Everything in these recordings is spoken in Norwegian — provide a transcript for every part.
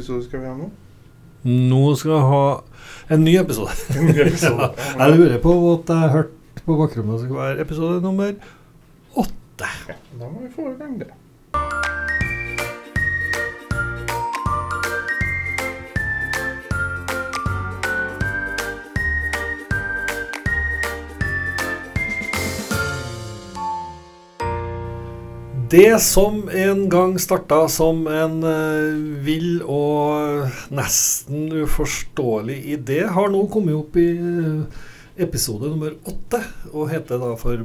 episode skal vi ha nå? Nå skal vi ha en ny episode. En ny episode. ja, jeg lurer på at jeg hørte på bakrommet skal være episode nummer åtte. Ja, da må vi få i gang det. Det som en gang starta som en eh, vill og nesten uforståelig idé, har nå kommet opp i eh, episode nummer åtte, og heter da for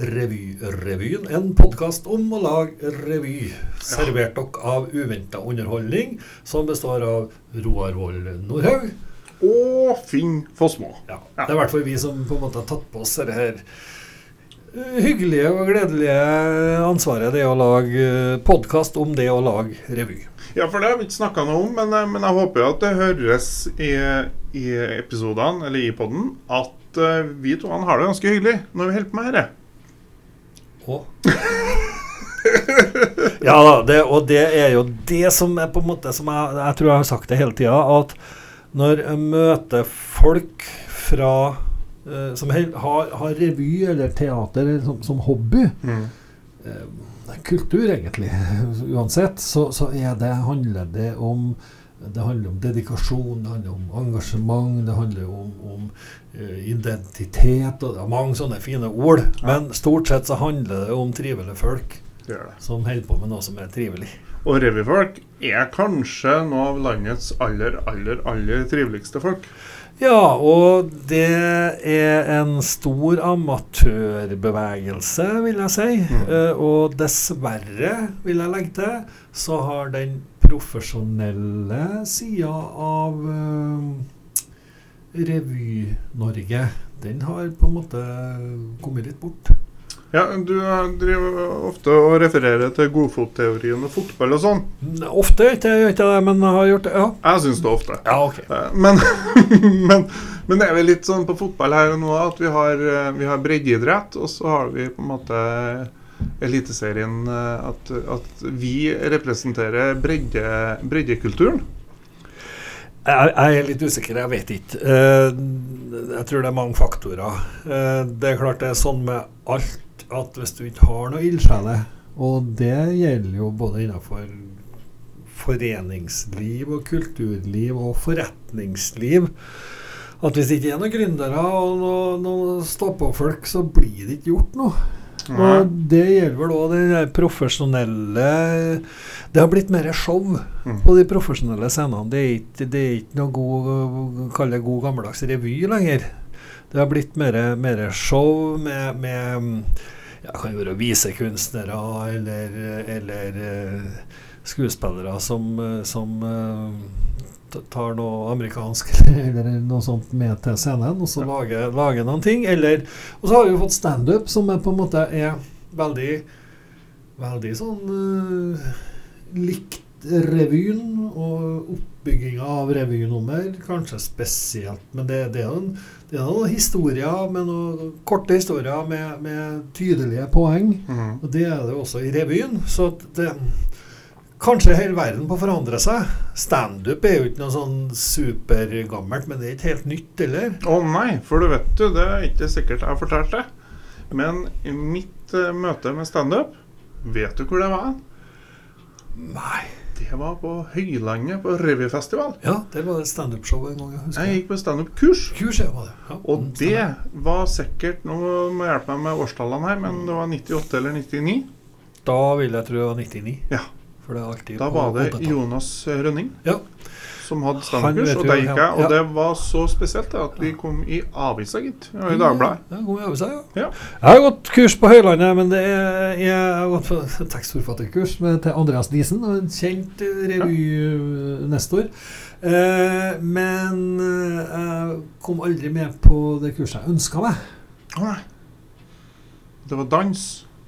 Revyrevyen. En podkast om å lage revy, servert dere av uventa underholdning, som består av Roar Wold Nordhaug. Og Finn Fossmo. Ja, det er i hvert fall vi som på en måte har tatt på oss dette her hyggelige og gledelige ansvaret det er å lage podkast om det å lage revy. Ja, for det har vi ikke snakka noe om, men, eh, men jeg håper jo at det høres i, i episodene, eller i poden, at eh, vi to har det ganske hyggelig når vi holder på med dette. Ja da, det, og det er jo det som er på en måte som jeg, jeg tror jeg har sagt det hele tida, at når jeg møter folk fra eh, som hel, har, har revy eller teater som, som hobby, eh, kultur egentlig, uansett, så, så er det, handler det om det handler om dedikasjon, det handler om engasjement, det handler om, om eh, identitet og det er mange sånne fine ord. Men stort sett så handler det om trivelige folk Det det. som holder på med noe som er trivelig. Og revyfolk er kanskje noe av landets aller, aller, aller triveligste folk. Ja, og det er en stor amatørbevegelse, vil jeg si. Mm. Uh, og dessverre, vil jeg legge til, så har den profesjonelle sida av uh, Revy-Norge, den har på en måte kommet litt bort. Ja, Du eh, driver ofte og refererer til godfotteorien og fotball og sånn. Ofte ikke jeg gjør ikke det, men jeg har gjort det. Ja, Jeg syns det ofte. ja ok. Eh, Men, men, men det er vel litt sånn på fotball her og nå at vi har, eh, vi har breddeidrett, og så har vi på en måte Eliteserien at, at vi representerer bredde, breddekulturen. Jeg, er litt usikker, jeg vet ikke. Jeg tror det er mange faktorer. Det er klart det er sånn med alt at hvis du ikke har noe ildsjeler, og det gjelder jo både innenfor foreningsliv og kulturliv og forretningsliv, at hvis det ikke er noen gründere og noen noen stå-på-folk, så blir det ikke gjort noe. Og det gjelder vel òg der profesjonelle Det har blitt mer show Mm. på de profesjonelle scenene. Det er ikke, det er ikke noe god, god gammeldags revy lenger. Det har blitt mer, mer show med, med ja, kan jo være visekunstnere eller, eller eh, skuespillere som, eh, som eh, tar noe amerikansk eller noe sånt med til scenen, og så lager, lager noen ting. Eller, og så har vi jo fått standup, som er på en måte er veldig Veldig sånn uh, likt revyen og oppbygginga av revynummer, kanskje spesielt. Men det, det er jo en, det er noen historier med noen korte historier med, med tydelige poeng. Mm. Og det er det også i revyen. Så det Kanskje hele verden på å forandre seg. Standup er jo ikke noe sånn supergammelt, men det er ikke helt nytt heller. Å nei, for du vet du, det er ikke sikkert jeg har fortalt det. Men i mitt uh, møte med standup, vet du hvor det var? Nei. Det var på Høylandet på revyfestival. Ja, det var det standup-show en gang. jeg husker. Jeg gikk på standup-kurs. Kurs, ja, var det. Ja. Og Mm, det var sikkert Nå må jeg hjelpe meg med årstallene her, men det var 98 eller 99. Da vil jeg tro det var 99. Ja. For det er alltid Da var det Jonas Rønning Ja. Som hadde Han standup-kurs, og der gikk jeg. Og det var så spesielt at vi kom i avisa, gitt. Ja, I Dagbladet. Ja, kom i ja. Ja. Jeg har gått kurs på Høylandet, men det er, jeg har gått på tekstforfatterkurs til Andreas Diesen, en kjent revynestor. revy-nestor. Eh, men eh, jeg kom aldri med på det kurset jeg ønska meg. Nei. Det var dans.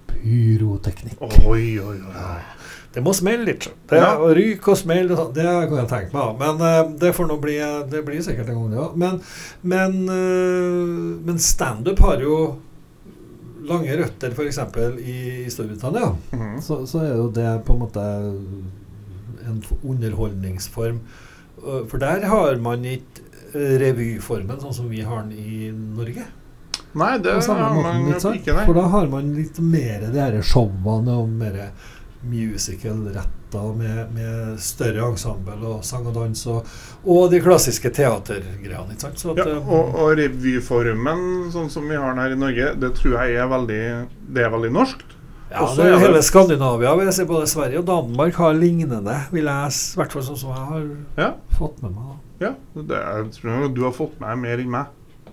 Pyroteknikk. Oi, oi, oi. Det må smelle litt. Det, Ja. Å ryke og smelle, og sånn, det kan jeg tenke meg. Men uh, det får nå bli Det blir sikkert en gang, det òg. Men, men, uh, men standup har jo lange røtter, f.eks. I, i Storbritannia. Mhm. Så, så er jo det på en måte en underholdningsform. For der har man ikke revyformen sånn som vi har den i Norge. Nei, det har man ikke? For da har man litt mer de her showene og mer musical-retta med, med større ensemble og sang og dans og, og de klassiske teatergreiene. ikke sant? Ja, øh, og, og revyformen, sånn som vi har den her i Norge, det tror jeg er veldig Det er veldig norskt. Ja, Også det er hele Skandinavia. vil jeg si Både Sverige og Danmark har lignende, vil jeg i hvert fall sånn som jeg har Ja. fått med meg. da. Ja, det er, jeg tror du har fått med mer enn meg.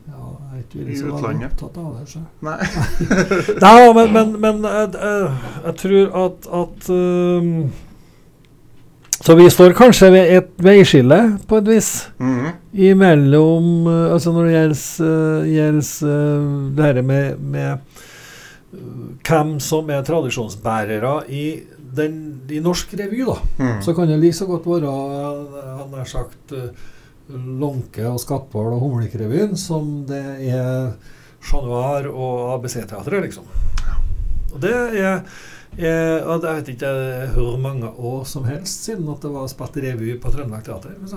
Ja, jeg er ikke I utlandet. opptatt av det. Så. Nei. Nei, men, men, men eh, jeg, jeg tror at, at um, Så vi står kanskje ved et veiskille, på et vis, Mhm. imellom eh, Altså når det gjelder, eh, gjelder eh, det her med, med eh, hvem som er tradisjonsbærere i, den, i norsk revy, da. Mm. Så kan det like så godt være eh, han har sagt eh, Lånke og Skatval og Humlekrevyen som det er Chat Noir og ABC-teatret, liksom. Og det er, er og Jeg vet ikke hvor mange år som helst siden at det var spilt revy på Trøndelag Teater, f.eks.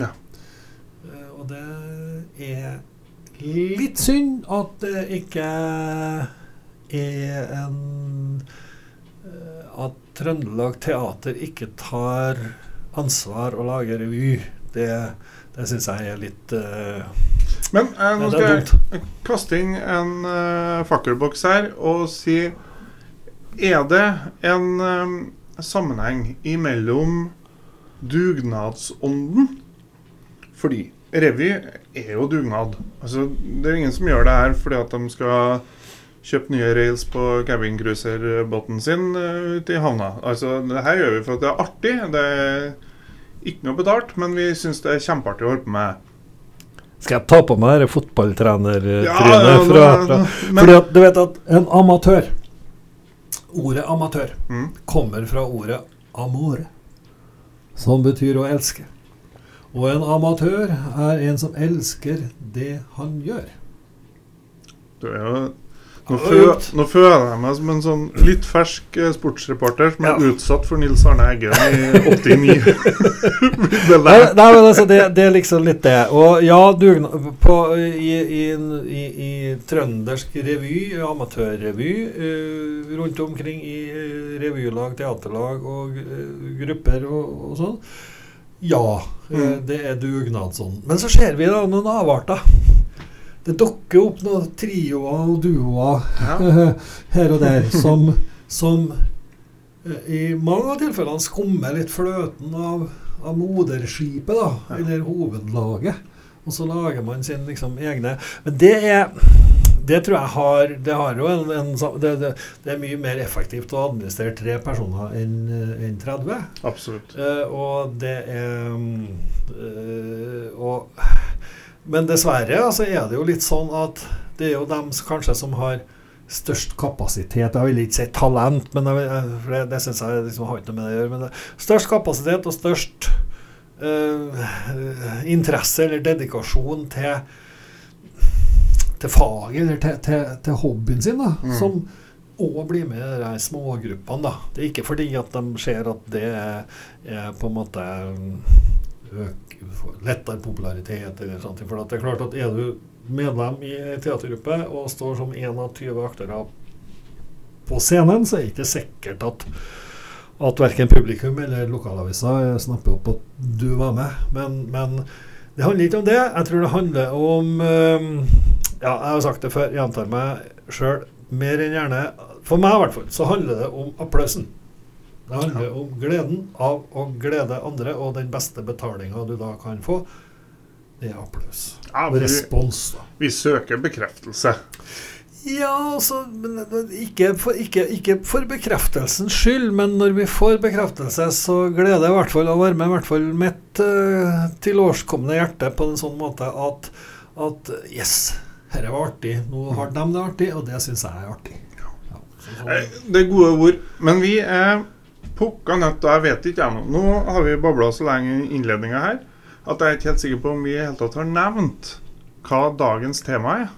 Ja. Eh, Og det er litt synd at det ikke er en eh, At Trøndelag Teater ikke tar ansvar og lager revy. Det, det syns jeg er litt uh, Men eh, nå skal jeg kaste inn en uh, fakkelboks her og si Er det en um, sammenheng imellom dugnadsånden Fordi revy er jo dugnad. Altså, det er ingen som gjør det her fordi at de skal kjøpe nye rails på cabincruiserbåten sin uh, ute i havna. Altså, det her gjør vi for at det er artig. Det er ikke noe betalt, men vi syns det er kjempeartig å holde på med. Skal jeg ta på meg dette fotballtrenertrynet Ja, ja, fra, fra Fordi at du vet at en amatør Ordet amatør Mm. kommer fra ordet amore, som betyr å elske. Og en amatør er en som elsker det han gjør. Du er jo nå, fø, nå føler jeg meg som en sånn litt fersk eh, sportsreporter som er Ja. utsatt for Nils Arne Eggen i 89. det Nei, nei, altså, det, det er liksom litt det. Og ja, dugnad i, i, i, i trøndersk revy, amatørrevy, uh, rundt omkring i eh, revylag, teaterlag og uh, grupper og, og sånn, ja, Mm. det er dugnad sånn. Men så ser vi da noen avarter. Det dukker opp noen trioer og duoer Ja. her og der som, som eh, i mange av tilfellene skummer litt fløten av, av moderskipet, da, Ja. eller hovedlaget. Og så lager man sin liksom egne Men det er det tror jeg har Det, har jo en, en, det, det, det er mye mer effektivt å administrere tre personer enn en 30. Absolutt. Uh, og det er um, uh, og, Men dessverre altså, er det jo litt sånn at det er jo dem kanskje som har størst kapasitet. Jeg vil ikke si talent, men jeg, for det, det syns jeg liksom har ikke noe med det å gjøre. Men det, størst kapasitet og størst øh, interesse eller dedikasjon til til faget eller til, til, til hobbyen sin, da, Mm. som òg blir med i de smågruppene. da. Det er ikke fordi at de ser at det er, er på en måte lettere popularitet eller sånt. For det er klart at er du medlem i teatergruppe og står som en av 20 aktører på scenen, så er det ikke sikkert at at verken publikum eller lokalavisa snapper opp at du var med. Men, men det handler ikke om det. Jeg tror det handler om Ja, jeg har sagt det før, gjentar meg sjøl mer enn gjerne. For meg i hvert fall så handler det om applausen. Det handler om gleden av å glede andre, og den beste betalinga du da kan få, det er applaus. Ja, vi, respons, da. vi søker bekreftelse. Ja, altså men, ikke, for, ikke, ikke for bekreftelsens skyld, men når vi får bekreftelse, så gleder jeg i hvert fall å være med i hvert fall mitt uh, tilårskomne hjerte på en sånn måte at, at yes, dette var artig. Nå har de det artig, og det syns jeg er artig. Ja, så, sånn- Det er gode ord. Men vi er pukka nøtt, og jeg vet ikke jeg nå. Nå har vi babla så lenge i innledninga her at jeg er ikke helt sikker på om vi i hele tatt har nevnt hva dagens tema er.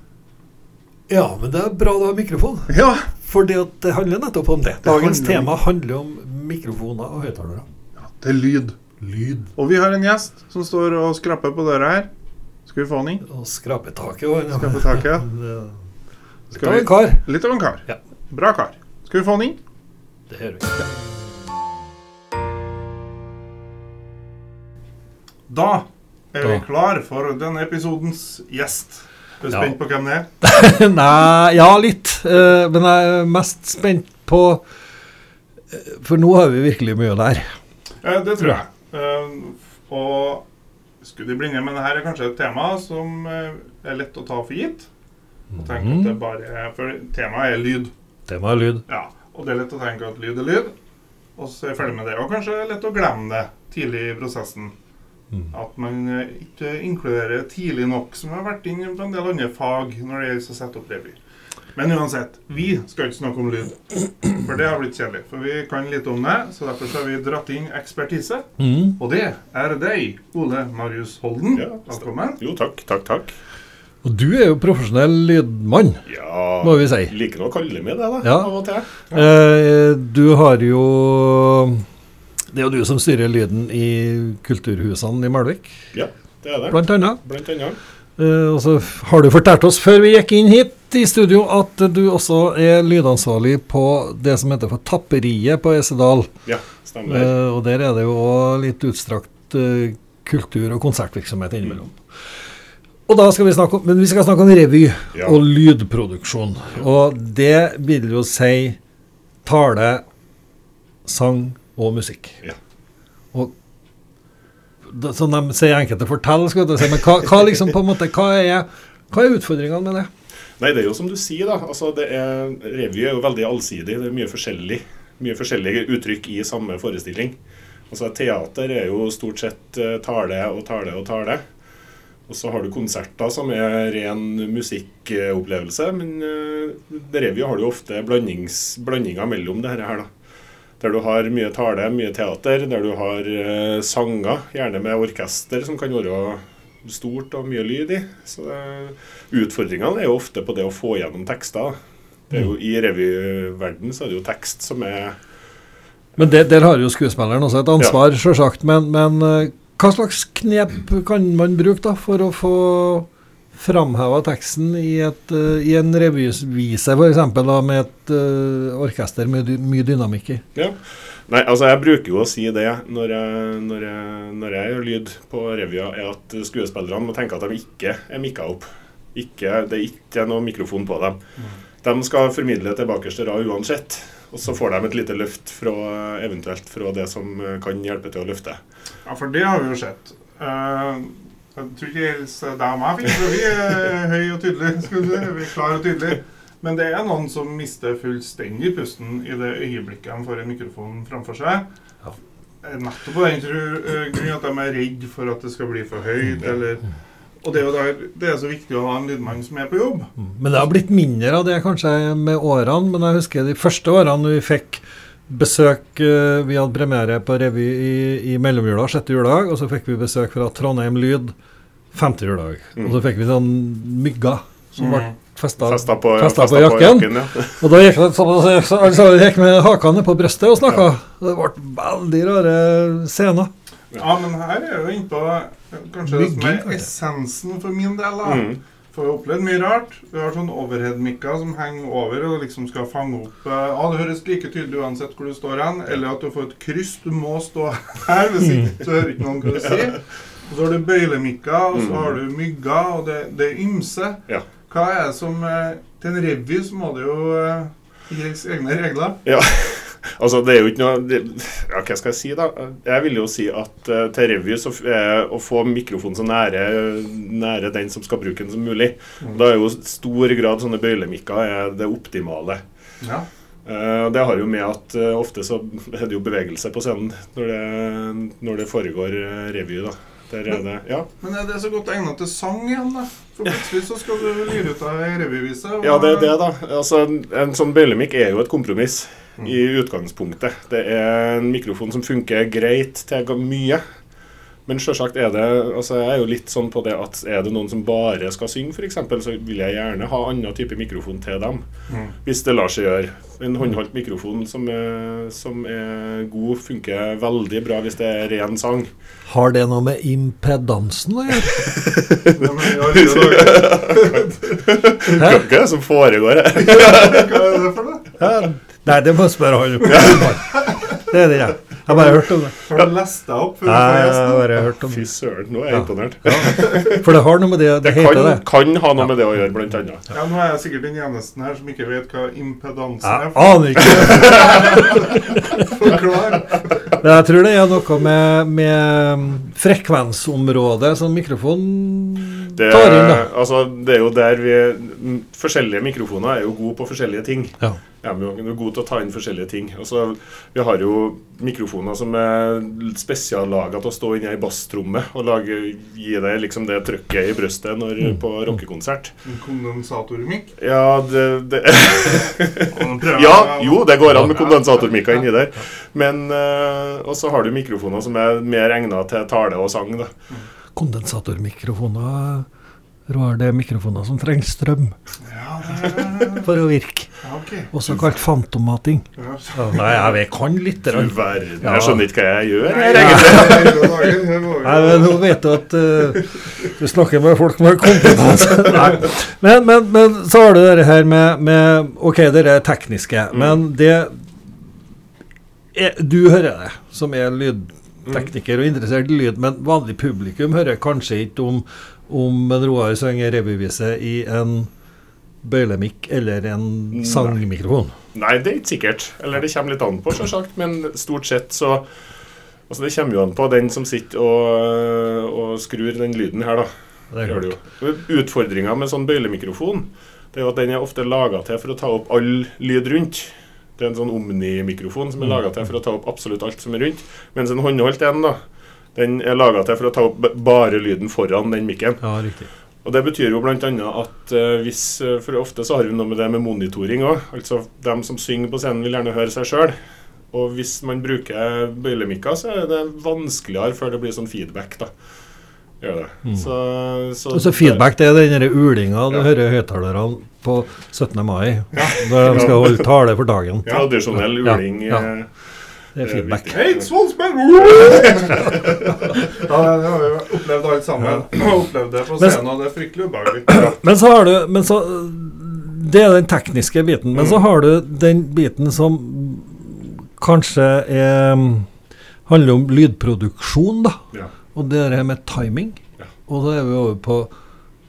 ja, men det er bra du har mikrofon, Ja, for det handler nettopp om det. Det Dagens handler tema handler om mikrofoner og høyttalere. ja Det er lyd. Lyd. Og vi har en gjest som står og skraper på døra her. Skal vi få han inn? Og skrapetaket òg. Skrapetaket, ja. Litt av en kar. Litt av en kar. Ja. Bra kar. Skal vi få han inn? Det gjør vi. Da er vi klar for denne episodens gjest. Er du Ja. spent på hvem det er? Nei, ja litt. eh, men jeg er mest spent på eh, For nå har vi virkelig mye lære. Eh, det tror jeg. Og skulle de blinde, men det her er kanskje et tema som er lett å ta for gitt. Og tenke at det Mhm. bare er, For temaet er lyd. Temaet er lyd. Ja, og det er lett å tenke at lyd er lyd. Og så er jeg ferdig med det. Og kanskje lett å glemme det tidlig i prosessen. Mm. At man eh, ikke inkluderer tidlig nok, som har vært inn på en del andre fag når det gjelder å sette opp revy. Men uansett, vi skal ikke snakke om lyd. For det har blitt kjedelig. For vi kan lite om det, så derfor så har vi dratt inn ekspertise. Mm. Og det er deg, Ole Marius Holden. Ja, Velkommen. Jo, takk, takk, takk. Og du er jo profesjonell lydmann, Ja, må vi si. liker å kalle meg det, da. Ja. Av og til. Eh, du har jo Det er jo du som styrer lyden i kulturhusene i Malvik, Ja, det er det. blant annet. Blant annet. Uh, og så har du fortalt oss før vi gikk inn hit i studio at du også er lydansvarlig på det som heter for Tapperiet på Esedal. Ja, stemmer. Uh, og der er det jo òg litt utstrakt uh, kultur- og konsertvirksomhet innimellom. Og da skal vi snakke om, Men vi skal snakke om revy Ja. og lydproduksjon. Og det vil jo si tale, sang og musikk. Ja. Og som de sier enkelte fortell, skal jeg si, men hva, hva liksom måte, hva er, hva er utfordringene med det? Nei, det er jo som du sier, da. Altså, det er, revy er jo veldig allsidig. Det er mye forskjellig. Mye forskjellige uttrykk i samme forestilling. Altså, teater er jo stort sett eh, tale og tale og tale. Og så har du konserter som er ren musikkopplevelse. Men uh, revy har du ofte blandinger mellom det her, da. Der du har mye tale, mye teater. Der du har eh, sanger, gjerne med orkester, som kan være stort og mye lyd i. Så det, utfordringene er jo ofte på det å få gjennom tekster. Det er jo, I revyverden så er det jo tekst som er Men det, der har jo skuespilleren også et ansvar, selvsagt. Men, men eh, hva slags knep kan man bruke da for å få framheva teksten i, et, eh, i en revyvise, f.eks. med et uh, orkester med mye dynamikk i? Ja. Nei, altså jeg bruker jo å si det når jeg, når jeg, når jeg gjør lyd på revyer, er at skuespillerne må tenke at de ikke er mikka opp. Ikke, det er ikke noe mikrofon på dem. De skal formidle til bakerste rad uansett. Og så får de et lite løft fra, eventuelt fra det som kan hjelpe til å løfte. Ja, for det har vi jo sett. Eh, jeg tror ikke det gjelder deg og meg, for vi er høy og tydelig. Skal du si. Vi er klar og tydelig. Men det er noen som mister fullstendig pusten i det øyeblikket de får en mikrofon framfor seg. Ja. Eh, Nettopp av den eh, grunn at de er redd for at det skal bli for høyt. Eller, og det er jo der, det er så viktig å ha en lydmann som er på jobb. Men det har blitt mindre av det kanskje med årene. Men jeg husker de første årene vi fikk besøk eh, Vi hadde premiere på revy i, i mellomjula, sjette juledag, og så fikk vi besøk fra Trondheim Lyd femte juledag. Mm. Og så fikk vi sånn mygger som ble festa, festa Festa på, Festet på jakken. ja. Og da gikk alle sammen gikk med hakene på brystet og snakka. Det ble veldig rare scener. Ja, men her er jo innpå kanskje det som er essensen for min del. da. Mm. For vi har opplevd mye rart. Vi har sånn overhead-mikker som henger over og liksom skal fange opp eh, Ja, det høres like tydelig uansett hvor du står hen. Eller at du får et kryss. Du må stå her, hvis ikke så hører ikke noen hva du sier. Og så har du bøylemikker, og så Mm. har du mygger, og det, det er ymse. Ja. Hva er det som eh, Til en revy så må det jo gis egne regler. Ja, altså det er jo ikke noe det, Ja, hva skal jeg si, da? Jeg vil jo si at uh, til revy så er å få mikrofonen så nære, nære den som skal bruke den som mulig. Mm. Da er jo stor grad sånne bøylemikker er det optimale. Ja. Uh, det har jo med at uh, ofte så er det jo bevegelse på scenen når det, når det foregår revy, da. Der er det Ja. Men er det så godt egnet til sang igjen, da? For plutselig så skal du lyre ut av revyvise. Ja, det er det, da. Altså, en sånn bøylemikk er jo et kompromiss. I utgangspunktet. Det er en mikrofon som funker greit til mye. Men selvsagt er det altså Jeg er jo litt sånn på det at er det noen som bare skal synge, f.eks., så vil jeg gjerne ha annen type mikrofon til dem. Mm. Hvis det lar seg gjøre. En håndholdt mikrofon som er, som er god, funker veldig bra hvis det er ren sang. Har det noe med impedansen å gjøre? Hva er det som foregår her? Hva er det for noe? Ja. Nei, det må jeg spørre han om. Det er det, ja. Jeg har bare hørt om det. Har du lest deg opp før du Nei, jeg har bare hørt om det. Fy søren, nå er jeg Ja. imponert. For det har noe med det Det, Det kan, det. kan ha noe med det å gjøre, blant annet. Ja, nå er jeg sikkert den eneste her som ikke vet hva impedansen Jeg er. aner ikke. Forklar. Men jeg tror det er noe med, med frekvensområdet som mikrofonen Det, tar inn. da. altså, det er jo der vi Forskjellige mikrofoner er jo gode på forskjellige ting. Ja. Ja, vi er jo gode til å ta inn forskjellige ting. Altså, vi har jo mikrofoner som er spesiallaga til å stå inni ei basstromme og lage, gi deg liksom det trøkket i brøstet når, Mm. på rockekonsert. En kondensatormikk. Ja, det, det Ja, jo, det går an med kondensatormikka inni der. Men uh, Og så har du mikrofoner som er mer egna til tale og sang. da. Kondensatormikrofoner Roar, det er mikrofoner som trenger strøm Ja, for å virke. ja, okay. Også kalt fantommating. Ja. Nei, jeg vet, kan litt. Du verden, Ja. jeg skjønner ikke hva jeg gjør. Nei, her, nei, men Nå vet du at uh, du snakker med folk med kompetanse. Nei. Men, men, men så har du det her med, med Ok, det er tekniske, Mm. men det er, Du hører det, som er lydtekniker og interessert i lyd, men vanlig publikum hører kanskje ikke om, om en Roar synger revyvise i en bøylemikk eller en sangmikrofon. Nei, det er ikke sikkert. Eller det kommer litt an på, selvsagt. Men stort sett så Altså Det kommer jo an på den som sitter og, og skrur den lyden her, da. Utfordringa med sånn bøylemikrofon Det er jo at den er ofte laga til for å ta opp all lyd rundt. Det er en sånn Omni-mikrofon som er laga til for å ta opp absolutt alt som er rundt. Mens en håndholdt en, da, den er laga til for å ta opp bare lyden foran den mikken. Ja, riktig. Og Det betyr jo bl.a. at eh, hvis eh, For ofte så har vi noe med det med monitoring òg. Altså, dem som synger på scenen, vil gjerne høre seg sjøl. Og hvis man bruker bøylemikker, så er det vanskeligere før det blir sånn feedback. da. Gjør det. Mm. Så, så, så Feedback det er den ulinga du Ja. hører høyttalerne på 17. mai. Når de skal holde tale for dagen. Ja, Tradisjonell Ja, uling. ja. eh, Det er feedback. Hei, Svansberg ja, det har vi opplevd alt sammen. Opplevd det på scenen, og det er fryktelig ubehagelig. Men så har du men så, Det er den tekniske biten. Men så har du den biten som kanskje er, handler om lydproduksjon, da. Ja. Og det der med timing. Ja. Og da er vi over på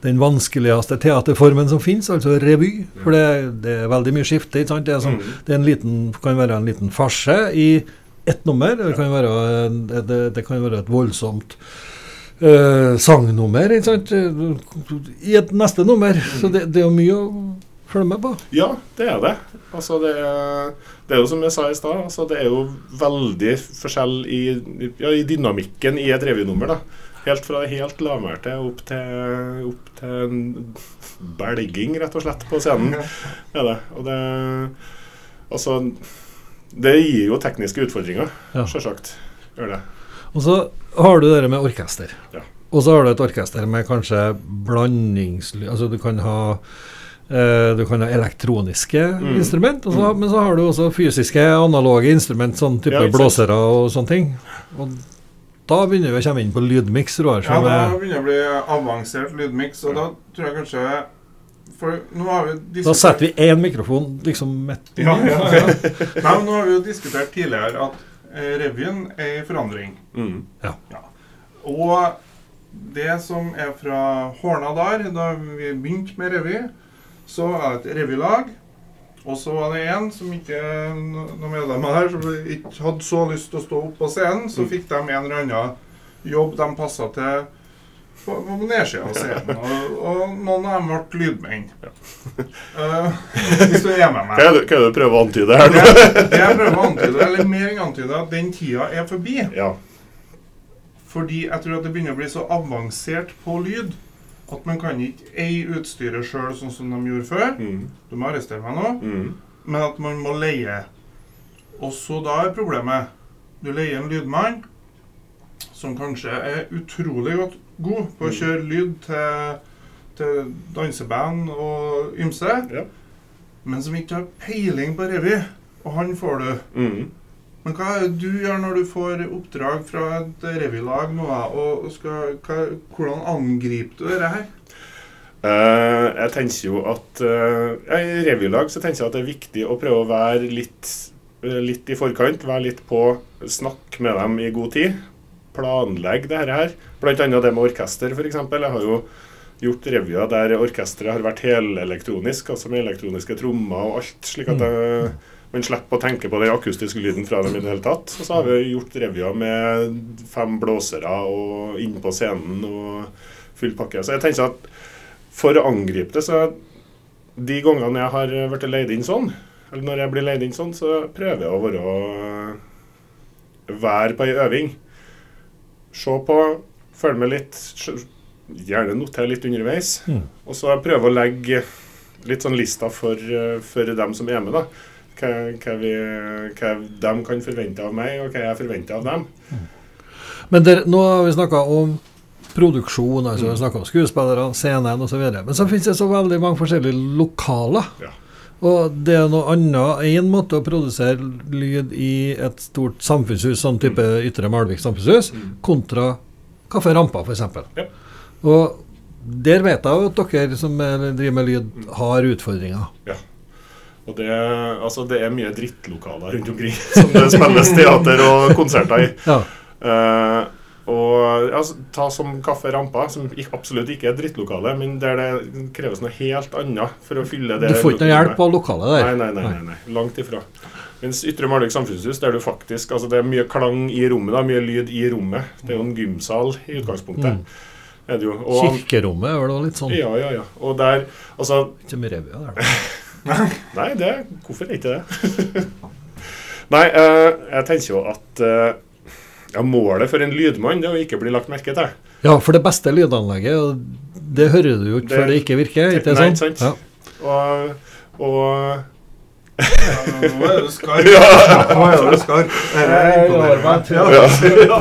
den vanskeligste teaterformen som finnes, altså revy. For det, det er veldig mye skifte. ikke sant? Det, er sånn, Mm. det er en liten, kan være en liten farse i ett nummer. Det kan være, det, det kan være et voldsomt uh, sangnummer ikke sant? i et neste nummer. Så det, det er jo mye å følge med på. Ja, det er det. Altså, det, er, det er jo som jeg sa i stad, altså, det er jo veldig forskjell i, ja, i dynamikken i et revynummer. da. Helt fra det helt lavmælte opp til, opp til en belging, rett og slett, på scenen. Er det. Og det Altså Det gir jo tekniske utfordringer, Ja. sjølsagt. Gjør det. Og så har du det med orkester. Ja. Og så har du et orkester med kanskje blandingslyd Altså du kan ha eh, du kan ha elektroniske Mm. instrument, og så, men så har du også fysiske, analoge instrument, sånn type Ja, blåsere og sånne ting. Og da begynner vi å komme inn på lydmiks. Ja, det er- begynner å bli avansert lydmiks, og da tror jeg kanskje For nå har vi da setter vi én mikrofon liksom midt Ja, ja, ja. Nei, men nå har vi jo diskutert tidligere at eh, revyen er i forandring. Mm. Og det som er fra Horna der, da vi begynte med revy, så er det et revylag. Og så var det en som ikke noen medlemmer her som ikke hadde så lyst til å stå opp på scenen. Så fikk de en eller annen jobb de passa til på, på nedsida av scenen. Og, og noen av dem ble lydmenn. Eh, hvis du er med meg. Hva er det du prøver å antyde her nå? Det, det jeg prøver å antyde, eller mer enn antyde, at den tida er forbi. Ja. Fordi jeg tror at det begynner å bli så avansert på lyd at man kan ikke eie utstyret sjøl sånn som de gjorde før. Mm. Du må arrestere meg nå. Mm. Men at man må leie. Og så da er problemet Du leier en lydmann som kanskje er utrolig godt god på å kjøre lyd til, til danseband og ymse, Ja. men som ikke har peiling på revy. Og han får du. Mm. Men hva er det du gjør når du får oppdrag fra et revylag nå, da, og skal, hva, hvordan angriper du dette her? Uh, jeg tenker jo at uh, I revylag så tenker jeg at det er viktig å prøve å være litt, eh, litt i forkant. Være litt på, snakk med dem i god tid. Planlegge det her. Blant annet det med orkester, f.eks. Jeg har jo gjort revyer der orkesteret har vært helelektronisk, altså med elektroniske trommer og alt. slik at det, man slipper å tenke på den akustiske lyden fra dem i det hele tatt. Og så har vi gjort revyer med fem blåsere og inn på scenen og full pakke. Så jeg tenker at for å angripe det, så de gangene jeg har blitt leid inn sånn, eller når jeg blir leid inn sånn, så prøver jeg å være, være på ei øving. Se på, følge med litt, gjerne notere litt underveis. Mm. Og så prøve å legge litt sånn lista for, eh, for dem som er med, da. Hva, hva, vi, hva de kan forvente av meg, og hva jeg forventer av dem. Men der, nå har vi snakka om produksjon, altså vi har snakket om skuespillere, scenen osv. Men så finnes det så veldig mange forskjellige lokaler. Ja. Og det er noe annet. Én måte å produsere lyd i et stort samfunnshus, sånn type Ytre Malvik samfunnshus, kontra Kafé Rampa f.eks. Ja. Og der vet jeg jo at dere som er- driver med lyd, har utfordringer. Og det, altså, det er mye drittlokaler rundt omkring som det spilles teater og konserter i. Ja. Uh, og altså, Ta som Kaffe Rampa, som absolutt ikke er et drittlokale, men der det kreves noe helt annet for å fylle det Du får ikke noe hjelp av lokalet der. Nei, nei, nei, nei, nei. Langt ifra. Mens Ytre Malvik samfunnshus, der du faktisk altså Det er mye klang i rommet, da, mye lyd i rommet. Det er jo en gymsal i utgangspunktet. Mm. Er det jo. Og, Kirkerommet er vel litt sånn ja, ja, ja. Og der Altså Ikke mye revy der. da. Nei, det, hvorfor ikke det? Nei, eh, jeg tenker jo at eh, ja, målet for en lydmann det er å ikke bli lagt merke til. Ja, for det beste lydanlegget, det hører du jo ikke Det- før det ikke virker. Ikke Nei, sant? sant. Ja. Og, og Ja, nå er du skarp. Nå.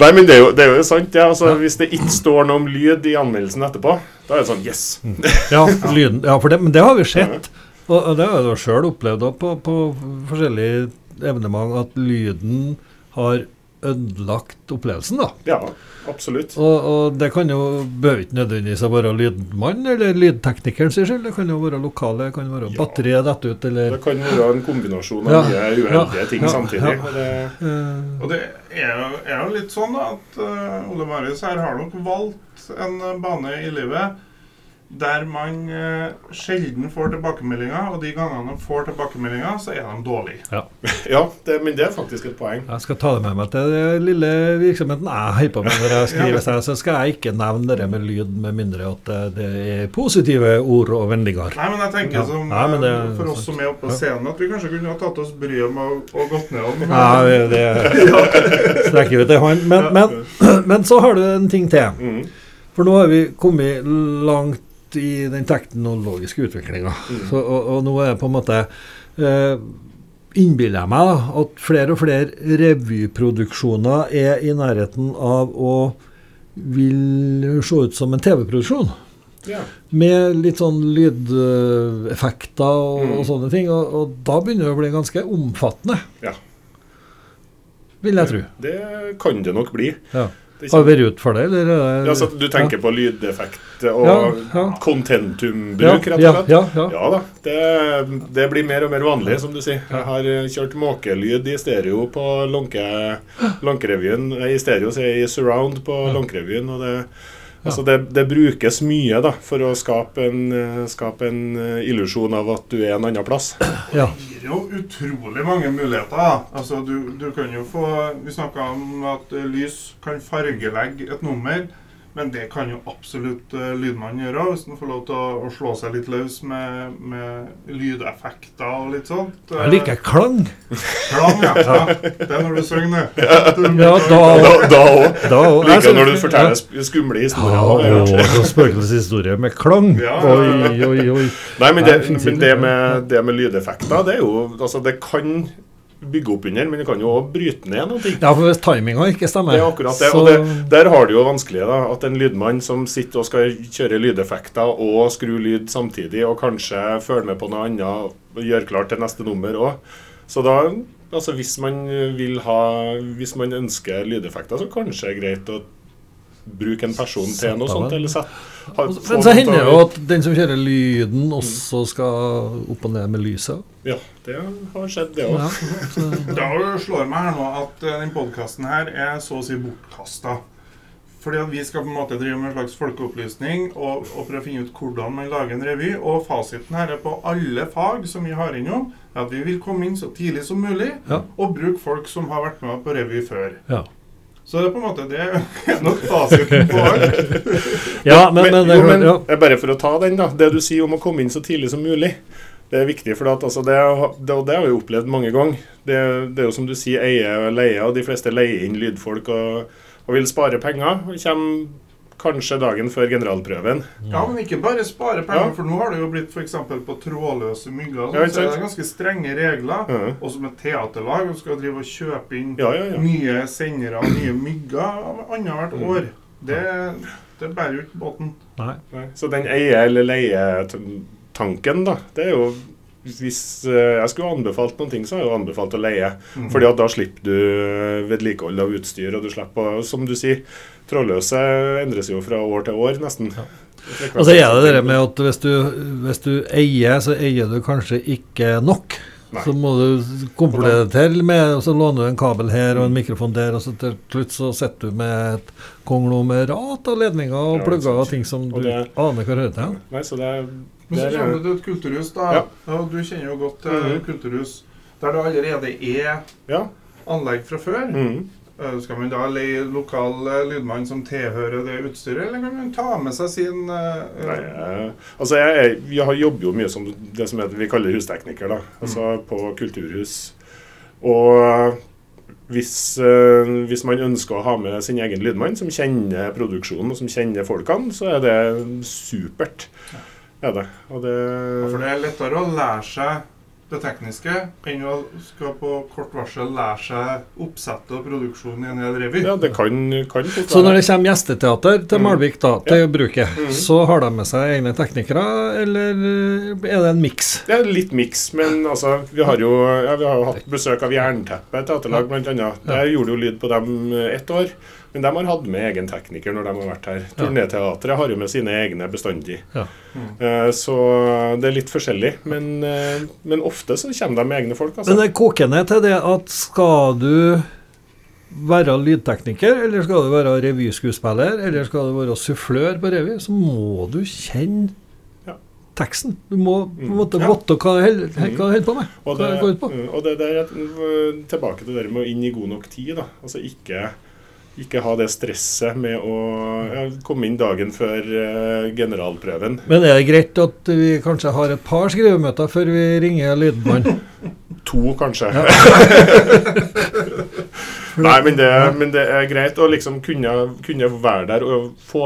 Nei, men det er jo, det er jo sant. Ja, altså, Hvis det ikke står noe om lyd i anmeldelsen etterpå, da er det sånn Yes! Ja, lyden, ja for det, men det har vi sett. Og, og det har jeg sjøl opplevd på, på forskjellige evenement, at lyden har ødelagt opplevelsen. da. Ja, absolutt. Og, og det kan jo behøver ikke nødvendigvis å være lydmann eller lydteknikeren sin skyld. Det kan jo være lokale, det kan være Ja. batteriet detter ut, eller Det kan være en kombinasjon av Ja, mye uheldige ja, ting ja, samtidig. ja. og Det, Og det er jo, er jo litt sånn da, at uh, Ole Marius her har nok valgt en bane i livet der man eh, sjelden får tilbakemeldinger, og de gangene de får tilbakemeldinger, så er de dårlige. ja, det, men det er faktisk et poeng. Jeg skal ta det med meg til den lille virksomheten jeg holder på med når jeg skriver. seg, Så skal jeg ikke nevne det med lyd, med mindre at det, det er positive ord og vennligere. Nei, men jeg tenker Ja. som, Ja, men det eh, for oss sant. som er oppe på Ja. scenen, at vi kanskje kunne ha tatt oss bryet med å, gått ned om. Nei, det strekker vi til hånd. Men, men, men så har du en ting til. Mm. For nå har vi kommet langt i den teknologiske utviklinga. Mm. Og, og nå er det på en måte eh, Innbiller jeg meg da, at flere og flere revyproduksjoner er i nærheten av å vil se ut som en TV-produksjon. Ja. Med litt sånn lydeffekter og, Mm. og sånne ting. Og, og da begynner det å bli ganske omfattende. Ja. Vil jeg tro. Det kan det nok bli. Ja. Har vært ut for det, eller? er ja, så du tenker på lydeffekt og Ja, ja. contentumbruk, rett og slett? ja, ja. Ja da. Det, det blir mer og mer vanlig, som du sier. Jeg har eh, kjørt måkelyd i stereo på Lånke, Lånkerevyen. I stereo sier jeg i surround på Ja. Lånkerevyen. Og det, altså det, det brukes mye da, for å skape en, eh, skape en eh, illusjon av at du er en annen plass. ja. Det gir jo utrolig mange muligheter. Altså, du, du kan jo få Vi snakka om at lys kan fargelegge et nummer. Men det kan jo absolutt uh, lydmannen gjøre, hvis han får lov til å, å slå seg litt løs med, med lydeffekter og litt sånt. Jeg liker klang. Klang, ja. ja. Det er når du synger, det. Ja, da Da da òg. Da, Liker når du forteller ja. skumle historier. Ja, og og så spøkelseshistorie med klang. Ja. Oi, oi, oi. Nei, men det, det men det, med, det med lydeffekter, det er jo Altså, det kan bygge opp under, men du kan jo òg bryte ned noen ting. Ja, for hvis timinga ikke stemmer Det er akkurat det. så- Og det, der har du jo vanskelig da, at en lydmann som sitter og skal kjøre lydeffekter og skru lyd samtidig, og kanskje følge med på noe annet og gjøre klart til neste nummer òg. Så da, altså hvis man vil ha Hvis man ønsker lydeffekter, så kanskje det er greit å bruke en person til noe sånt. Eller set, har, Men så hender det jo at den som kjører lyden, også skal opp og ned med lyset. Ja, det har skjedd, det òg. Ja, Da slår meg her nå at eh, den podkasten her er så å si bortkasta. Fordi at vi skal på en måte drive med en slags folkeopplysning og, og prøve å finne ut hvordan man lager en revy. Og fasiten her er på alle fag som vi har innom, er at vi vil komme inn så tidlig som mulig Ja. og bruke folk som har vært med på revy før. ja. Så det er på en måte det er nok fasiten på alt. ja, men, men, jo, men ja. bare for å ta den, da. Det du sier om å komme inn så tidlig som mulig. Det er viktig, for at, altså, det, det, det har vi opplevd mange ganger. Det, det er jo som du sier, eie og leie, og de fleste leier inn lydfolk og, og vil spare penger. Og kommer kanskje dagen før generalprøven. Ja, men ikke bare spare penger, Ja. for nå har det jo blitt f.eks. på trådløse mygger. og Ja, så er det ganske strenge regler. Ja. Og som et teaterlag skal drive og kjøpe inn Ja, ja, ja. nye sendere og nye mygger annethvert Mm. år. Det, det bærer jo ikke båten. Nei. Nei. Så den eie- eller leie-tanken, da, det er jo hvis eh, jeg skulle anbefalt noen ting, så har jeg jo anbefalt å leie. Mm. Fordi at da slipper du eh, vedlikehold av utstyr, og du slipper Som du sier, trådløse endres jo fra år til år, nesten. Ja. Og så er det det med at hvis du, hvis du eier, så eier du kanskje ikke nok. Nei. Så må du komplettere det til med, og så låner du en kabel her og en mikrofon der, og så til slutt så sitter du med et konglomerat av ledninger og Ja, plugger og ting som du det- aner hva hører til. Nei, så det er Men så det er- kommer du til et kulturhus, da. Ja. Og du kjenner jo godt til Mhm. kulturhus der det allerede er Ja. anlegg fra før. Mm. Eh, Skal man da leie lokal eh, lydmann som tilhører det utstyret, eller kan man ta med seg sin uh, Nei, jeg, altså jeg, jeg, har- jobber jo mye som det som heter, vi kaller hustekniker, da. Altså på kulturhus. Og hvis, uh, hvis man ønsker å ha med sin egen lydmann, som kjenner produksjonen og som kjenner folkene, så er det supert. Er det. Det For det er lettere å lære seg det tekniske enn å skal på kort varsel lære seg oppsettet og produksjonen i en hel revy. Ja, det kan, kan Så når det kommer gjesteteater til Mm. Malvik da, til bruket, Mhm. så har de med seg egne teknikere, eller er det en miks? Det er litt miks, men altså, vi har jo, ja, vi har jo hatt besøk av Jernteppe teaterlag, annet. Der gjorde jo lyd på dem eh, ett år. Men de har hatt med egen tekniker når de har vært her. Turneteatret Turnéteatret har jo med sine egne bestandig. Ja. Eh, Så det er litt forskjellig. Men, eh, men ofte så kommer de med egne folk. Men Altså. det koker ned til det at skal du være lydtekniker, eller skal du være revyskuespiller, eller skal du være sufflør på revy, så må du kjenne teksten. Du må på en Mm. måte Ja. vite hva du hva du holder på med. Og Hva det, det går ut på. mm, og det der er eh, tilbake til det med å inn i god nok tid. da. Altså ikke, ikke ha det stresset med å ja, komme inn dagen før uh, generalprøven. Men er det greit at vi kanskje har et par skrivemøter før vi ringer lydmannen? To, kanskje. Nei, men det, men det er greit å liksom kunne, kunne være der og få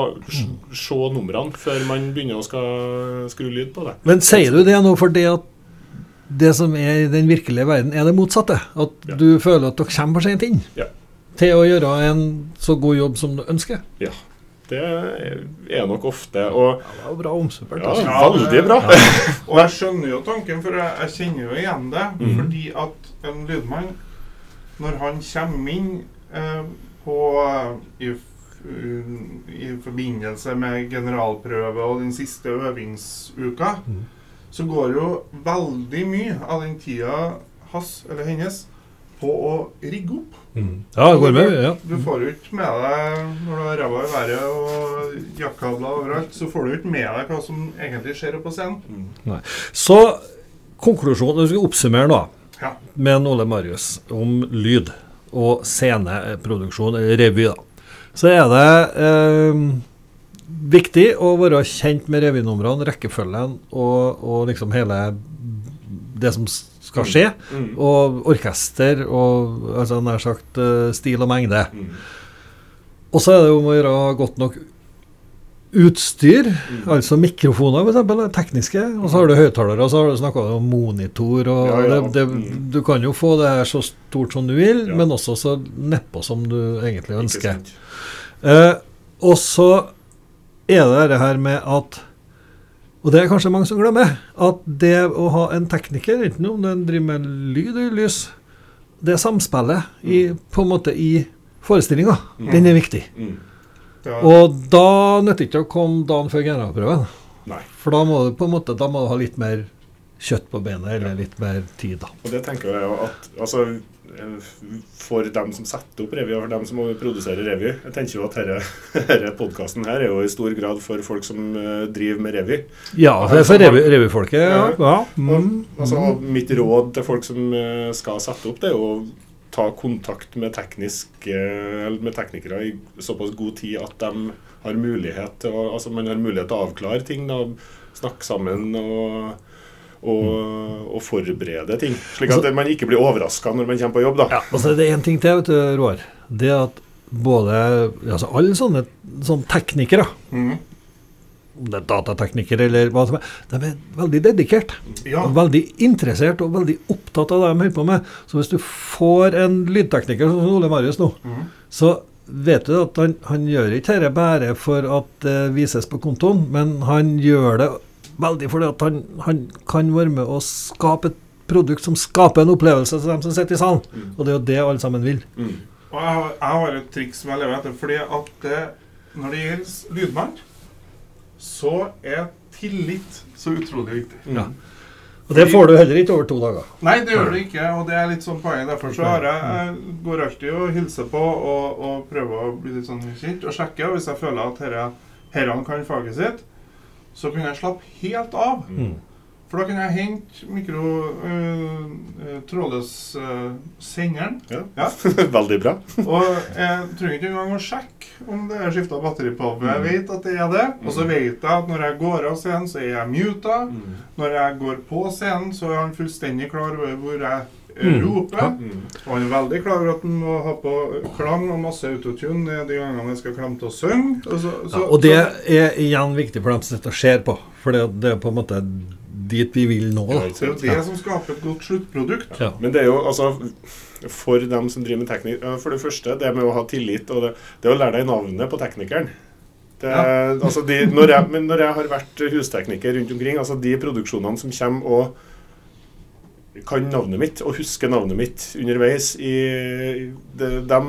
se numrene før man begynner å skal skru lyd på det. Men sier du det nå fordi at det som er i den virkelige verden, er det motsatte? At Ja. du føler at dere kommer for sent inn Ja. Til å gjøre en så god jobb som du ønsker? Ja. Det er nok ofte. Og Ja, det er bra omsupert. ja, altså. Ja, veldig bra. Og jeg skjønner jo tanken, for jeg, jeg kjenner jo igjen det. Mm. Fordi at en lydmann, når han kommer inn eh, på i, i forbindelse med generalprøve og den siste øvingsuka, mm. så går jo veldig mye av den tida hans eller hennes på å rigge opp. Mm. Ja, det går med. Ja. Du får jo ikke med deg når du har ræva i været og jakkabler overalt, så får du ikke med deg hva som egentlig skjer oppe på scenen. Så konklusjonen, Når vi oppsummere nå Ja. med en Ole Marius om lyd og sceneproduksjon, eller revy, da, så er det eh, viktig å være kjent med revynumrene, rekkefølgen og, og liksom hele det som skal skje. Mm. Og orkester og altså nær sagt eh, stil og mengde. Mm. Og så er det jo om å gjøre godt nok utstyr, altså mikrofoner f.eks., tekniske. Og så har du høyttalere, og så har du snakka om monitor. og Ja, ja. Det, det, Mm. Du kan jo få det her så stort som du vil, Ja. men også så nedpå som du egentlig ønsker. Eh, og så er det det her med at Og det er kanskje mange som glemmer. At det å ha en tekniker, enten om den driver med lyd eller lys, det samspillet i, på en måte i forestillinga, Mm. den er viktig. Mm. Ja. Og da nytter det ikke å komme dagen før generalprøven. Nei. For da må du måte Da må du ha litt mer kjøtt på benet, eller litt mer tid, da. Og det tenker jeg at altså, For dem som setter opp revy, og for dem som produserer revy Jeg tenker jo at denne, podkasten her er jo i stor grad for folk som eh, driver med revy. Ja, for, for revy- revyfolket, ja. ja. Og, Mm. altså, mitt råd til folk som eh, skal sette opp, det er å ta kontakt med, teknisk, eh, eller med teknikere i såpass god tid at de har mulighet til å, altså man har mulighet til å avklare ting. Da, snakke sammen og, og, og forberede ting. Slik at Altså- man ikke blir overraska når man kommer på jobb. da. Ja, og så er det én ting til, vet du, Roar. Det at både altså Alle sånne, sånne teknikere, Mhm. om det er datateknikere eller hva som er, de er veldig dedikert. ja. Veldig interessert og veldig opptatt av det de holder på med. Så hvis du får en lydtekniker som Ole Marius nå, mm. så vet du at han, han gjør ikke dette bare for at det vises på kontoen, men han gjør det veldig fordi at han, han kan være med og skape et produkt som skaper en opplevelse til dem som sitter i salen. Mm. Og det er jo det alle sammen vil. Mm. Og jeg, har- jeg har et triks som jeg lever etter. Fordi at det, når det gjelder lydmann, så er tillit så utrolig viktig. Mm. Ja. Og det får du heller ikke over to dager. Nei, det gjør du ikke, og det er litt sånn poenget. Derfor så har jeg, jeg går alltid og hilser på og, og prøver å bli litt sånn kjent og sjekke. Og hvis jeg føler at herre, herrene kan faget sitt, så kunne jeg slappe helt av. Mm. For da kan jeg hente mikro øh, trådløs øh, senderen. Ja. Ja. Veldig bra. Og jeg trenger ikke engang å sjekke om det er skifta batteri på. For jeg vet at det er det. Og så vet jeg at når jeg går av scenen, så er jeg muta. Mm. Når jeg går på scenen, så er han fullstendig klar over hvor jeg Mm. Roper. Mm. Og han er veldig klar over at han må ha på klang og masse autotune de gangene jeg skal klemme til å synge. Og, så, Ja, og det er igjen viktig for dem som sitter og ser på. For det, det er på en måte dit vi vil nå. Da. det er jo det som skaper et godt sluttprodukt. Ja. Men det er jo altså For dem som driver med teknikk For det første, det med å ha tillit og det, det å lære deg navnet på teknikeren. Det, altså de, når jeg, men når jeg har vært hustekniker rundt omkring, altså de produksjonene som kommer og kan navnet mitt og husker navnet mitt underveis i de, dem,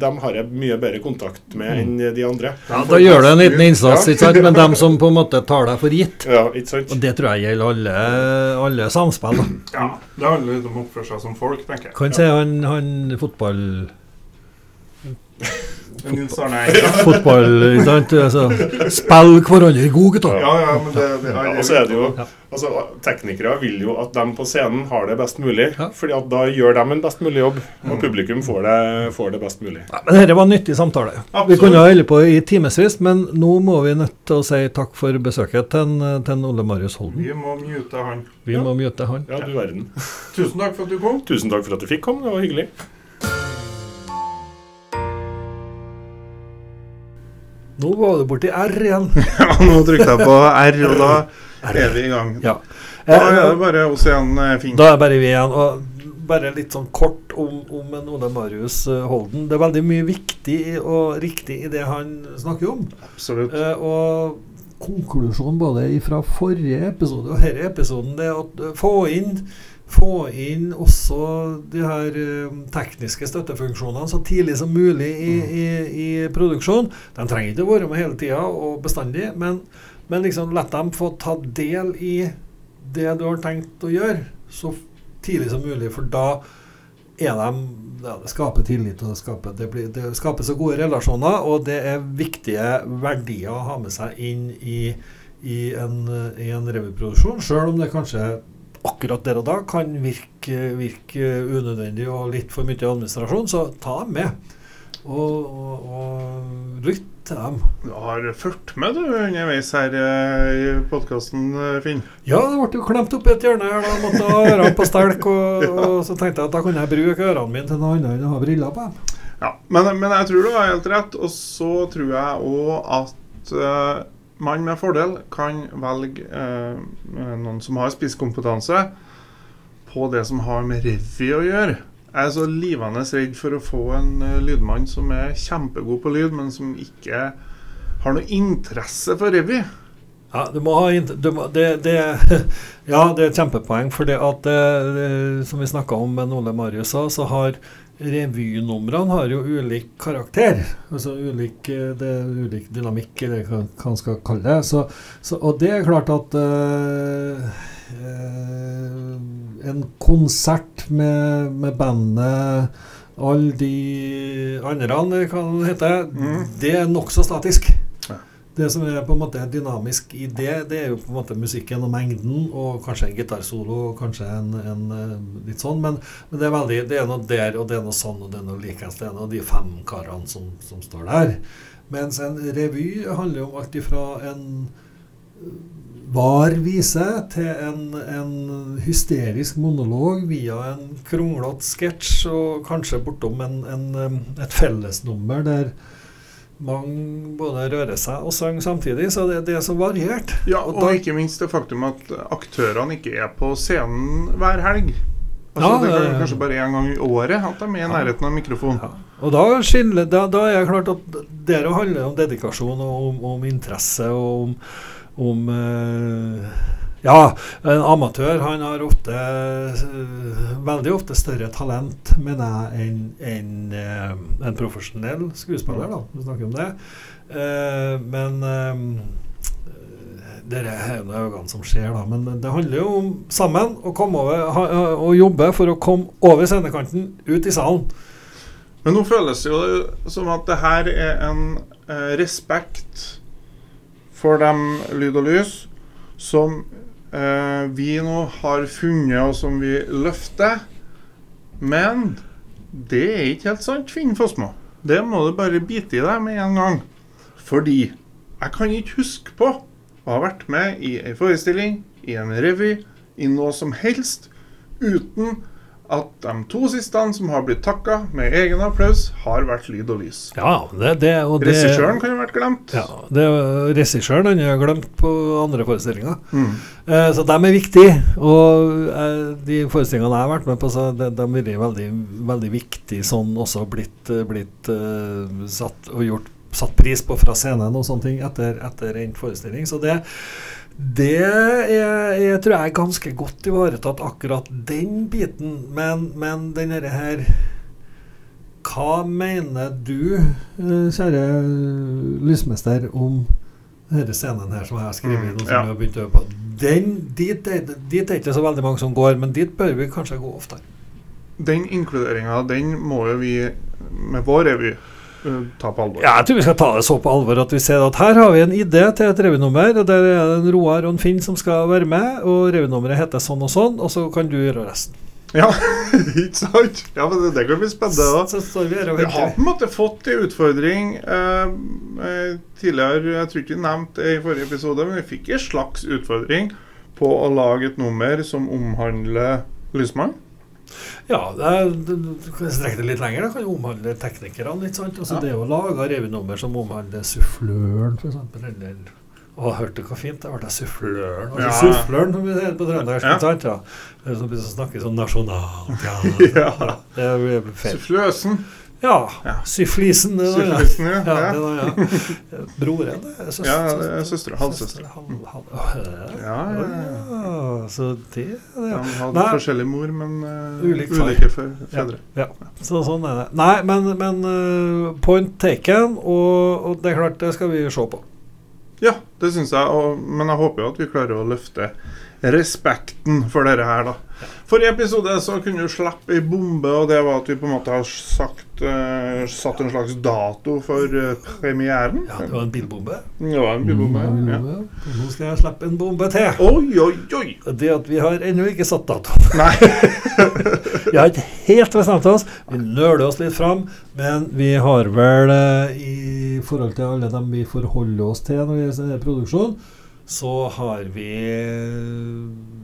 dem har jeg mye bedre kontakt med enn de andre. Ja, da gjør du en liten innsats, Ja. ikke sant? men dem som på en måte tar deg for gitt. Ja, ikke sant? Og det tror jeg gjelder alle, alle samspill. da. Ja, Det handler litt om å oppføre seg som folk, tenker jeg. Kan si han, han fotball... Nils Arne Eggen. Fotball, ikke sant? Altså, spill hverandre gode, gutter. Ja, ja, men det, det, Ja, og så er det jo altså, Teknikere vil jo at de på scenen har det best mulig. Ja. Fordi at da gjør de en best mulig jobb, og Mm. publikum får det, får det best mulig. Ja, men dette var en nyttig samtale. Vi kunne ha holdt på i timevis, men nå må vi nødt til å si takk for besøket til, til Ole Marius Holden. Vi må mute han. Vi må mute han. Ja, du verden. Tusen takk for at du kom. Tusen takk for at du fikk komme, det var hyggelig. Nå var du borti R igjen. Ja, nå trykte jeg på R, og da er vi i gang. Ja. Da er det bare oss igjen, Fink. Da er bare vi igjen. Og bare litt sånn kort om, om en Ole Marius eh, Holden. Det er veldig mye viktig og riktig i det han snakker om. Absolutt. Eh, og konklusjonen både fra forrige episode og denne episoden det er at eh, få inn få inn også de her eh, tekniske støttefunksjonene så tidlig som mulig i, i, i produksjon. De trenger ikke å være med hele tida og bestandig, men, men liksom la dem få ta del i det du har tenkt å gjøre, så tidlig som mulig. For da er de ja, Det skaper tillit, og det skaper, det, blir, det skaper så gode relasjoner, og det er viktige verdier å ha med seg inn i, i en, i en revyproduksjon, sjøl om det kanskje akkurat der og da kan virke, virke unødvendig og litt for mye administrasjon, så ta dem med. Og, og, og lytt til dem. Du har fulgt med du underveis her eh, i podkasten, Finn. Ja, det ble jo klemt opp i et hjørne her. Da måtte jeg ørene på stelk. Og, og så tenkte jeg at da kunne jeg bruke ørene mine til noe annet enn å ha briller på. dem. Ja, men, men jeg tror du har helt rett. Og så tror jeg òg at eh, man med fordel kan velge eh, noen som har spisskompetanse på det som har med revy å gjøre. Jeg er så livende redd for å få en eh, lydmann som er kjempegod på lyd, men som ikke har noe interesse for revy. Ja, du må ha du må, det, det, ja, det er et kjempepoeng. For det at eh, det, som vi snakka om med Ole Marius så har revynumrene har jo ulik karakter. Altså ulik, eh, det er ulik dynamikk, eller hva hva man skal kalle det. Så, så, og det er klart at øh, øh, en konsert med, med bandet alle de andre, hva det heter, Mm. det er nokså statisk. Det som er på en måte dynamisk i det, det er jo på en måte musikken og mengden, og kanskje en gitarsolo, og kanskje en, en eh, litt sånn, men, men det er veldig, det er noe der, og det er noe sånn, og det er noe likens, det er noe av de fem karene som, som står der. Mens en revy handler om alt ifra en eh, var vise til en, en hysterisk monolog via en kronglete sketsj, og kanskje bortom en, en, et fellesnummer der mange både rører seg og synger samtidig. Så det, det er så variert. Ja, Og og, da- ikke minst det faktum at aktørene ikke er på scenen hver helg. Altså, Ja, det er kanskje bare én gang i året at de er i Ja. nærheten av mikrofon. Ja. Og da, skiller, da, da er det klart at det handler om dedikasjon og om, om interesse og om, om eh, Ja, en amatør han har ofte eh, veldig ofte større talent, mener jeg, enn enn, eh, en profesjonell skuespiller, da. Vi snakker om det. Eh, men eh, det er jo øynene som skjer, da. Men det handler jo om sammen å komme over ha, og jobbe for å komme over scenekanten, ut i salen. Men nå føles det jo som at det her er en respekt for dem lyd og lys som vi nå har funnet, og som vi løfter. Men det er ikke helt sant, Finn Fossmo. Det må du bare bite i deg med en gang. Fordi jeg kan ikke huske på å ha vært med i en forestilling, i en revy, i noe som helst, uten at de to siste som har blitt takka med egen applaus, har vært lyd og lys. Ja, det, det, og det Regissøren kan jo ha vært glemt. Ja, det Regissøren han er glemt på andre forestillinger. Mm. Eh, så de er viktige. Og eh, de forestillingene jeg har vært med på, så de, de har veldig, veldig viktige sånn også blitt, eh, blitt uh, satt og gjort satt pris på fra scenen og sånne ting etter, etter en forestilling. Så det, det er, jeg tror jeg er ganske godt ivaretatt, akkurat den biten. Men, men den herre her Hva mener du, eh, kjære lysmester, om denne scenen her som jeg har skrevet Mm, som ja. har begynt å øve på? Den, dit, er- dit er ikke så veldig mange som går, men dit bør vi kanskje gå oftere. Den inkluderinga, den må jo vi med vår revy ta på alvor. Ja, jeg tror vi skal ta det så på alvor at vi ser at her har vi en idé til et revynummer, og der er det en Roar og en Finn som skal være med, og revynummeret heter sånn og sånn, og så kan du gjøre resten. Ja, ikke sant? Ja, men det, det kan bli spennende. da. Så Vi har på en måte fått en utfordring eh, eh, tidligere. Jeg tror ikke vi nevnte det i forrige episode, men vi fikk en slags utfordring på å lage et nummer som omhandler Lysmann. Ja, er, det, du kan strekke det litt lenger. Det kan jo omhandle teknikerne. litt sant? Altså, Ja. Det er jo laga revynummer som omhandler suffløren, f.eks. Eller Å, hørte du hvor fint det ble? Suffløren. Altså Ja. suffløren, som vi sier på trøndersk. Ja. sant? Ja. Som snakker sånn nasjonalt. Ja. Ja. Det blir feil. Suffløsen. Ja. Ja. Syflisen. Det er Syflisen, ja. Ja. Ja, det var, ja. Broren, er søster. Ja, det er søstre, halvsøstre. Halv- halv- Å, Ja, ja, ja. Så det det. De ja. hadde Nei. forskjellig mor, men uh, Ulik ulike fe- fedre. Ja, så sånn er det. Nei, men, men uh, point taken, og, og det er klart, det skal vi se på. Ja, det syns jeg. Og, men jeg håper jo at vi klarer å løfte respekten for dette her, da. Forrige episode så kunne du slippe ei bombe, og det var at vi på en måte har sagt, uh, satt en slags dato for uh, premieren. Ja, det var en bilbombe. Det var en bilbombe. Ja. Nå skal jeg slippe en bombe til. Oi, oi, oi! Det at vi har ennå ikke satt dato. Nei. Vi har ikke helt bestemt oss. Vi nøler oss litt fram, men vi har vel uh, i forhold til alle dem vi forholder oss til når det gjelder produksjon, så har vi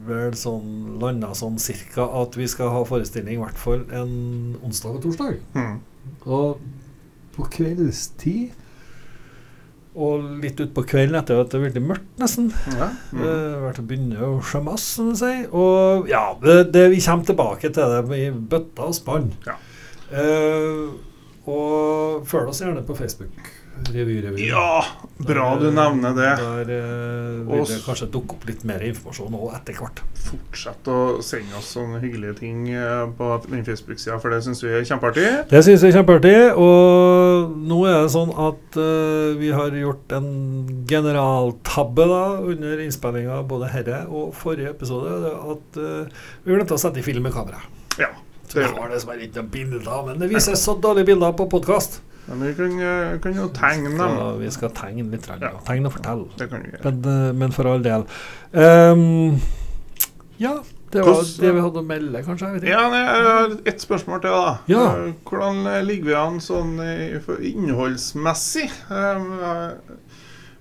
vel sånn landa sånn cirka at vi skal ha forestilling i hvert fall en onsdag og torsdag. Mm. Og på kveldstid Og litt utpå kvelden etter at det er veldig mørkt, nesten. Ja. Mm. Vært å begynne å sjømasse, som de sier. Og ja, det, det, vi kommer tilbake til det i bøtta og spann. Ja. Uh, og følg oss gjerne på Facebook. Revy, revy. ja, bra du Der, du nevner det. Der eh, vil det kanskje dukke opp litt mer informasjon òg etter hvert. Fortsett å sende oss sånne hyggelige ting eh, på min Facebook-sida, for det syns vi er kjempeartig. Det syns vi er kjempeartig. Og nå er det sånn at uh, vi har gjort en generaltabbe da under innspillinga av både herre og forrige episode. er At uh, vi glemte å sette i film med kamera. Ja. det var det har dessverre ikke noen bilder, men det vises så dårlige bilder på podkast. Men vi kan, eh, kan jo tegne dem. Vi skal tegne litt. Ja. Tegne og fortelle. Det kan vi gjøre. Men, eh, men for all del. Um, ja, det var Hvordan- det vi hadde å melde, kanskje. Ja, nei, jeg har ett spørsmål til, da. Ja. Eh, Hvordan ligger vi an sånn innholdsmessig? Um,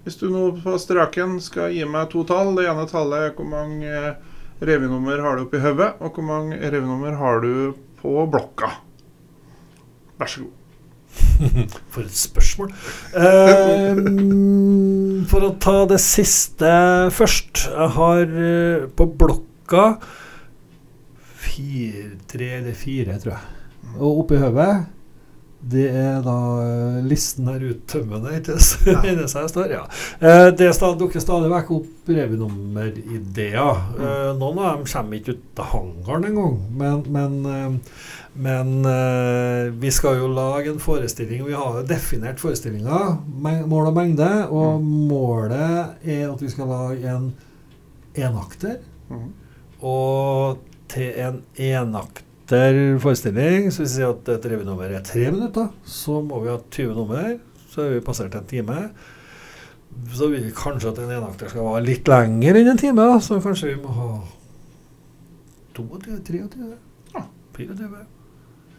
Hvis du nå på streken skal gi meg to tall. Det ene tallet er hvor mange revinummer har du oppi hodet, og hvor mange revynummer har du på blokka. Vær så god. For et spørsmål. Ehm, for å ta det siste først. Jeg har eh, på blokka fire, tre eller fire, tror jeg. Og oppi hodet det er da eh, listen er uttømmende, ikke? Det jeg står, ja. Eh, Det dukker stadig vekk opp revynummerideer. Mm. Noen av dem kommer ikke ut av hangaren engang, men, men eh, men eh, vi skal jo lage en forestilling. Vi har jo definert forestillinga, mål og mengde. Og målet er at vi skal lage en enakter. Mm. Og til en enakter forestilling, så vil si at et revynummer er tre minutter, så må vi ha 20 nummer. Så har vi passert en time. Så vil vi kanskje at en enakter skal være litt lenger enn en time. Så kanskje vi må ha 22, 23, Ja. 24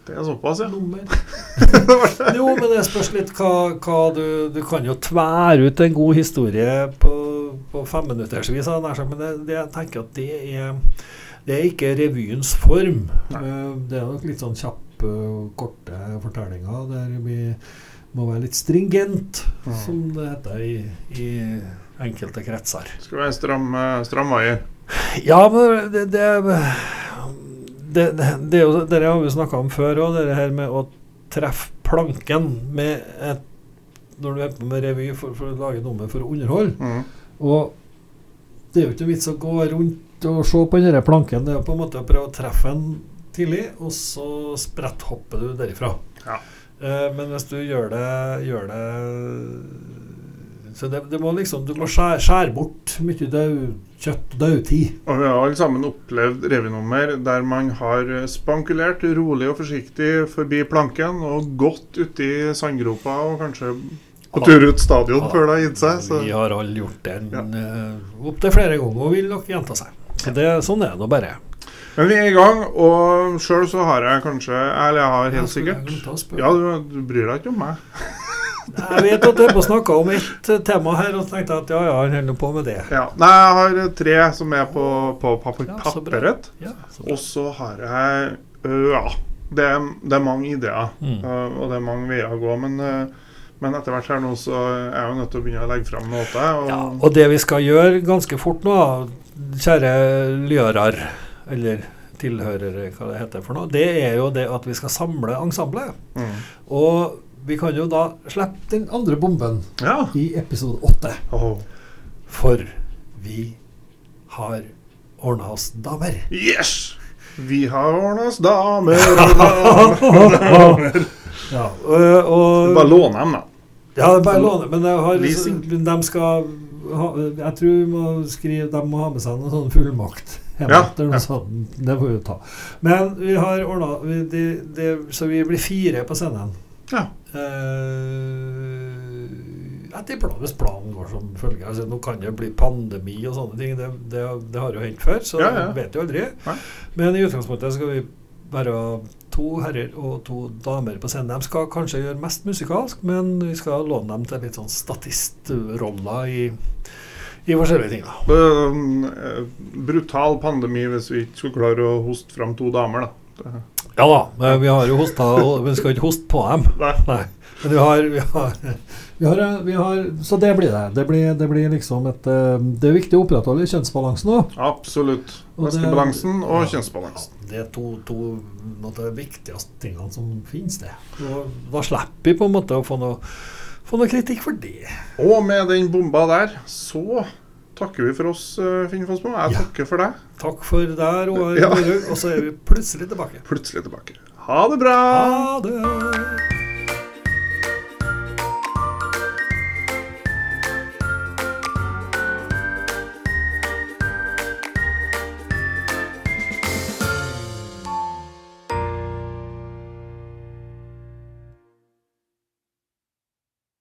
Det er såpass, ja. jo, men det spørs litt hva, hva du Du kan jo tvære ut en god historie på, på femminuttersvis, men det, det, jeg tenker at det er det er ikke revyens form. Nei. Eh, Det er nok litt sånn kjappe, korte fortellinger der vi må være litt stringent, ja. som det heter i, i enkelte kretser. Skal være stram, eh, stram vaier. Ja, men det Det, det, det, det er jo det har vi snakka om før òg, det her med å treffe planken med et Når du er på med revy for, for å lage nummer for å underholde. Mm. Og det er jo ikke noe vits å gå rundt og se på denne planken. Det er på en måte å prøve å treffe den tidlig, og så spretthopper du derifra. Ja. Eh, men hvis du gjør det, gjør det Så det, det må liksom Du må skjære, skjære bort mye død, kjøtt og dødtid. Og vi har alle sammen opplevd revynummer der man har spankulert rolig og forsiktig forbi planken og gått uti sandgropa og kanskje på tur ut stadion Ja. før det har gitt seg. Så. Vi har alle gjort det Ja. uh, opptil flere ganger og vil nok gjenta seg. Det, sånn er det nå bare. Men vi er i gang, og sjøl så har jeg kanskje Eller jeg har helt sikkert. Ja, du, du bryr deg ikke om meg? Jeg vet at dere snakka om ett tema her, og så tenkte jeg at ja, ja, han holder på med det. Ja. Nei, jeg har tre som er på, på papir, Ja, så papiret. Ja. Og så har jeg øh, Ja. Det er, det er mange ideer, Mm. øh, og det er mange veier å gå. Men, øh, men etter hvert her nå så er jeg jo nødt til å begynne å legge fram noe. Og, Ja, og det vi skal gjøre ganske fort nå, kjære lyører, eller tilhørere, hva det heter for noe, det er jo det at vi skal samle ensemblet. mm. Og vi kan jo da slippe den andre bomben ja. i episode åtte. Oh. For vi har ordna oss damer. Yes! Vi har ordna oss damer, damer. Ja, og, og Bare låne dem, da. Ja, bare låne. Men har, de skal Jeg tror vi må skrive de må ha med seg noen sånn fullmakt. Ja, ja. Sånn. Det får vi jo ta. Men vi har ordna Så vi blir fire på scenen. Ja. Uh, etter planen, hvis planen går som følger. Altså, nå kan det bli pandemi og sånne ting. Det, det, det har jo hendt før, så Ja, ja. vet jo aldri. Nei. Men i utgangspunktet skal vi være to herrer og to damer på scenen. De skal kanskje gjøre mest musikalsk, men vi skal låne dem til litt sånn statistroller i, i forskjellige ting. da. Øhm, eh, brutal pandemi hvis vi ikke skulle klare å hoste fram to damer, da. Ja da, men vi har jo hosta, vi skal ikke hoste på dem. Nei. Nei. Men vi har, vi har, vi har, vi har Så det blir det. Det blir, det blir liksom et eh, Det er viktig å opprettholde kjønnsbalansen òg. Absolutt. Og og kjønnsbalansen. Ja. Det er to, to av de viktigste tingene som finnes, det. Da slipper vi på en måte å få noe, få noe kritikk for det. Og med den bomba der, så takker vi for oss, eh, Finn Fossmo. Jeg Ja. takker for deg. Takk for der, og, Ja. og så er vi plutselig tilbake. Plutselig tilbake. Ha det bra! Ha det!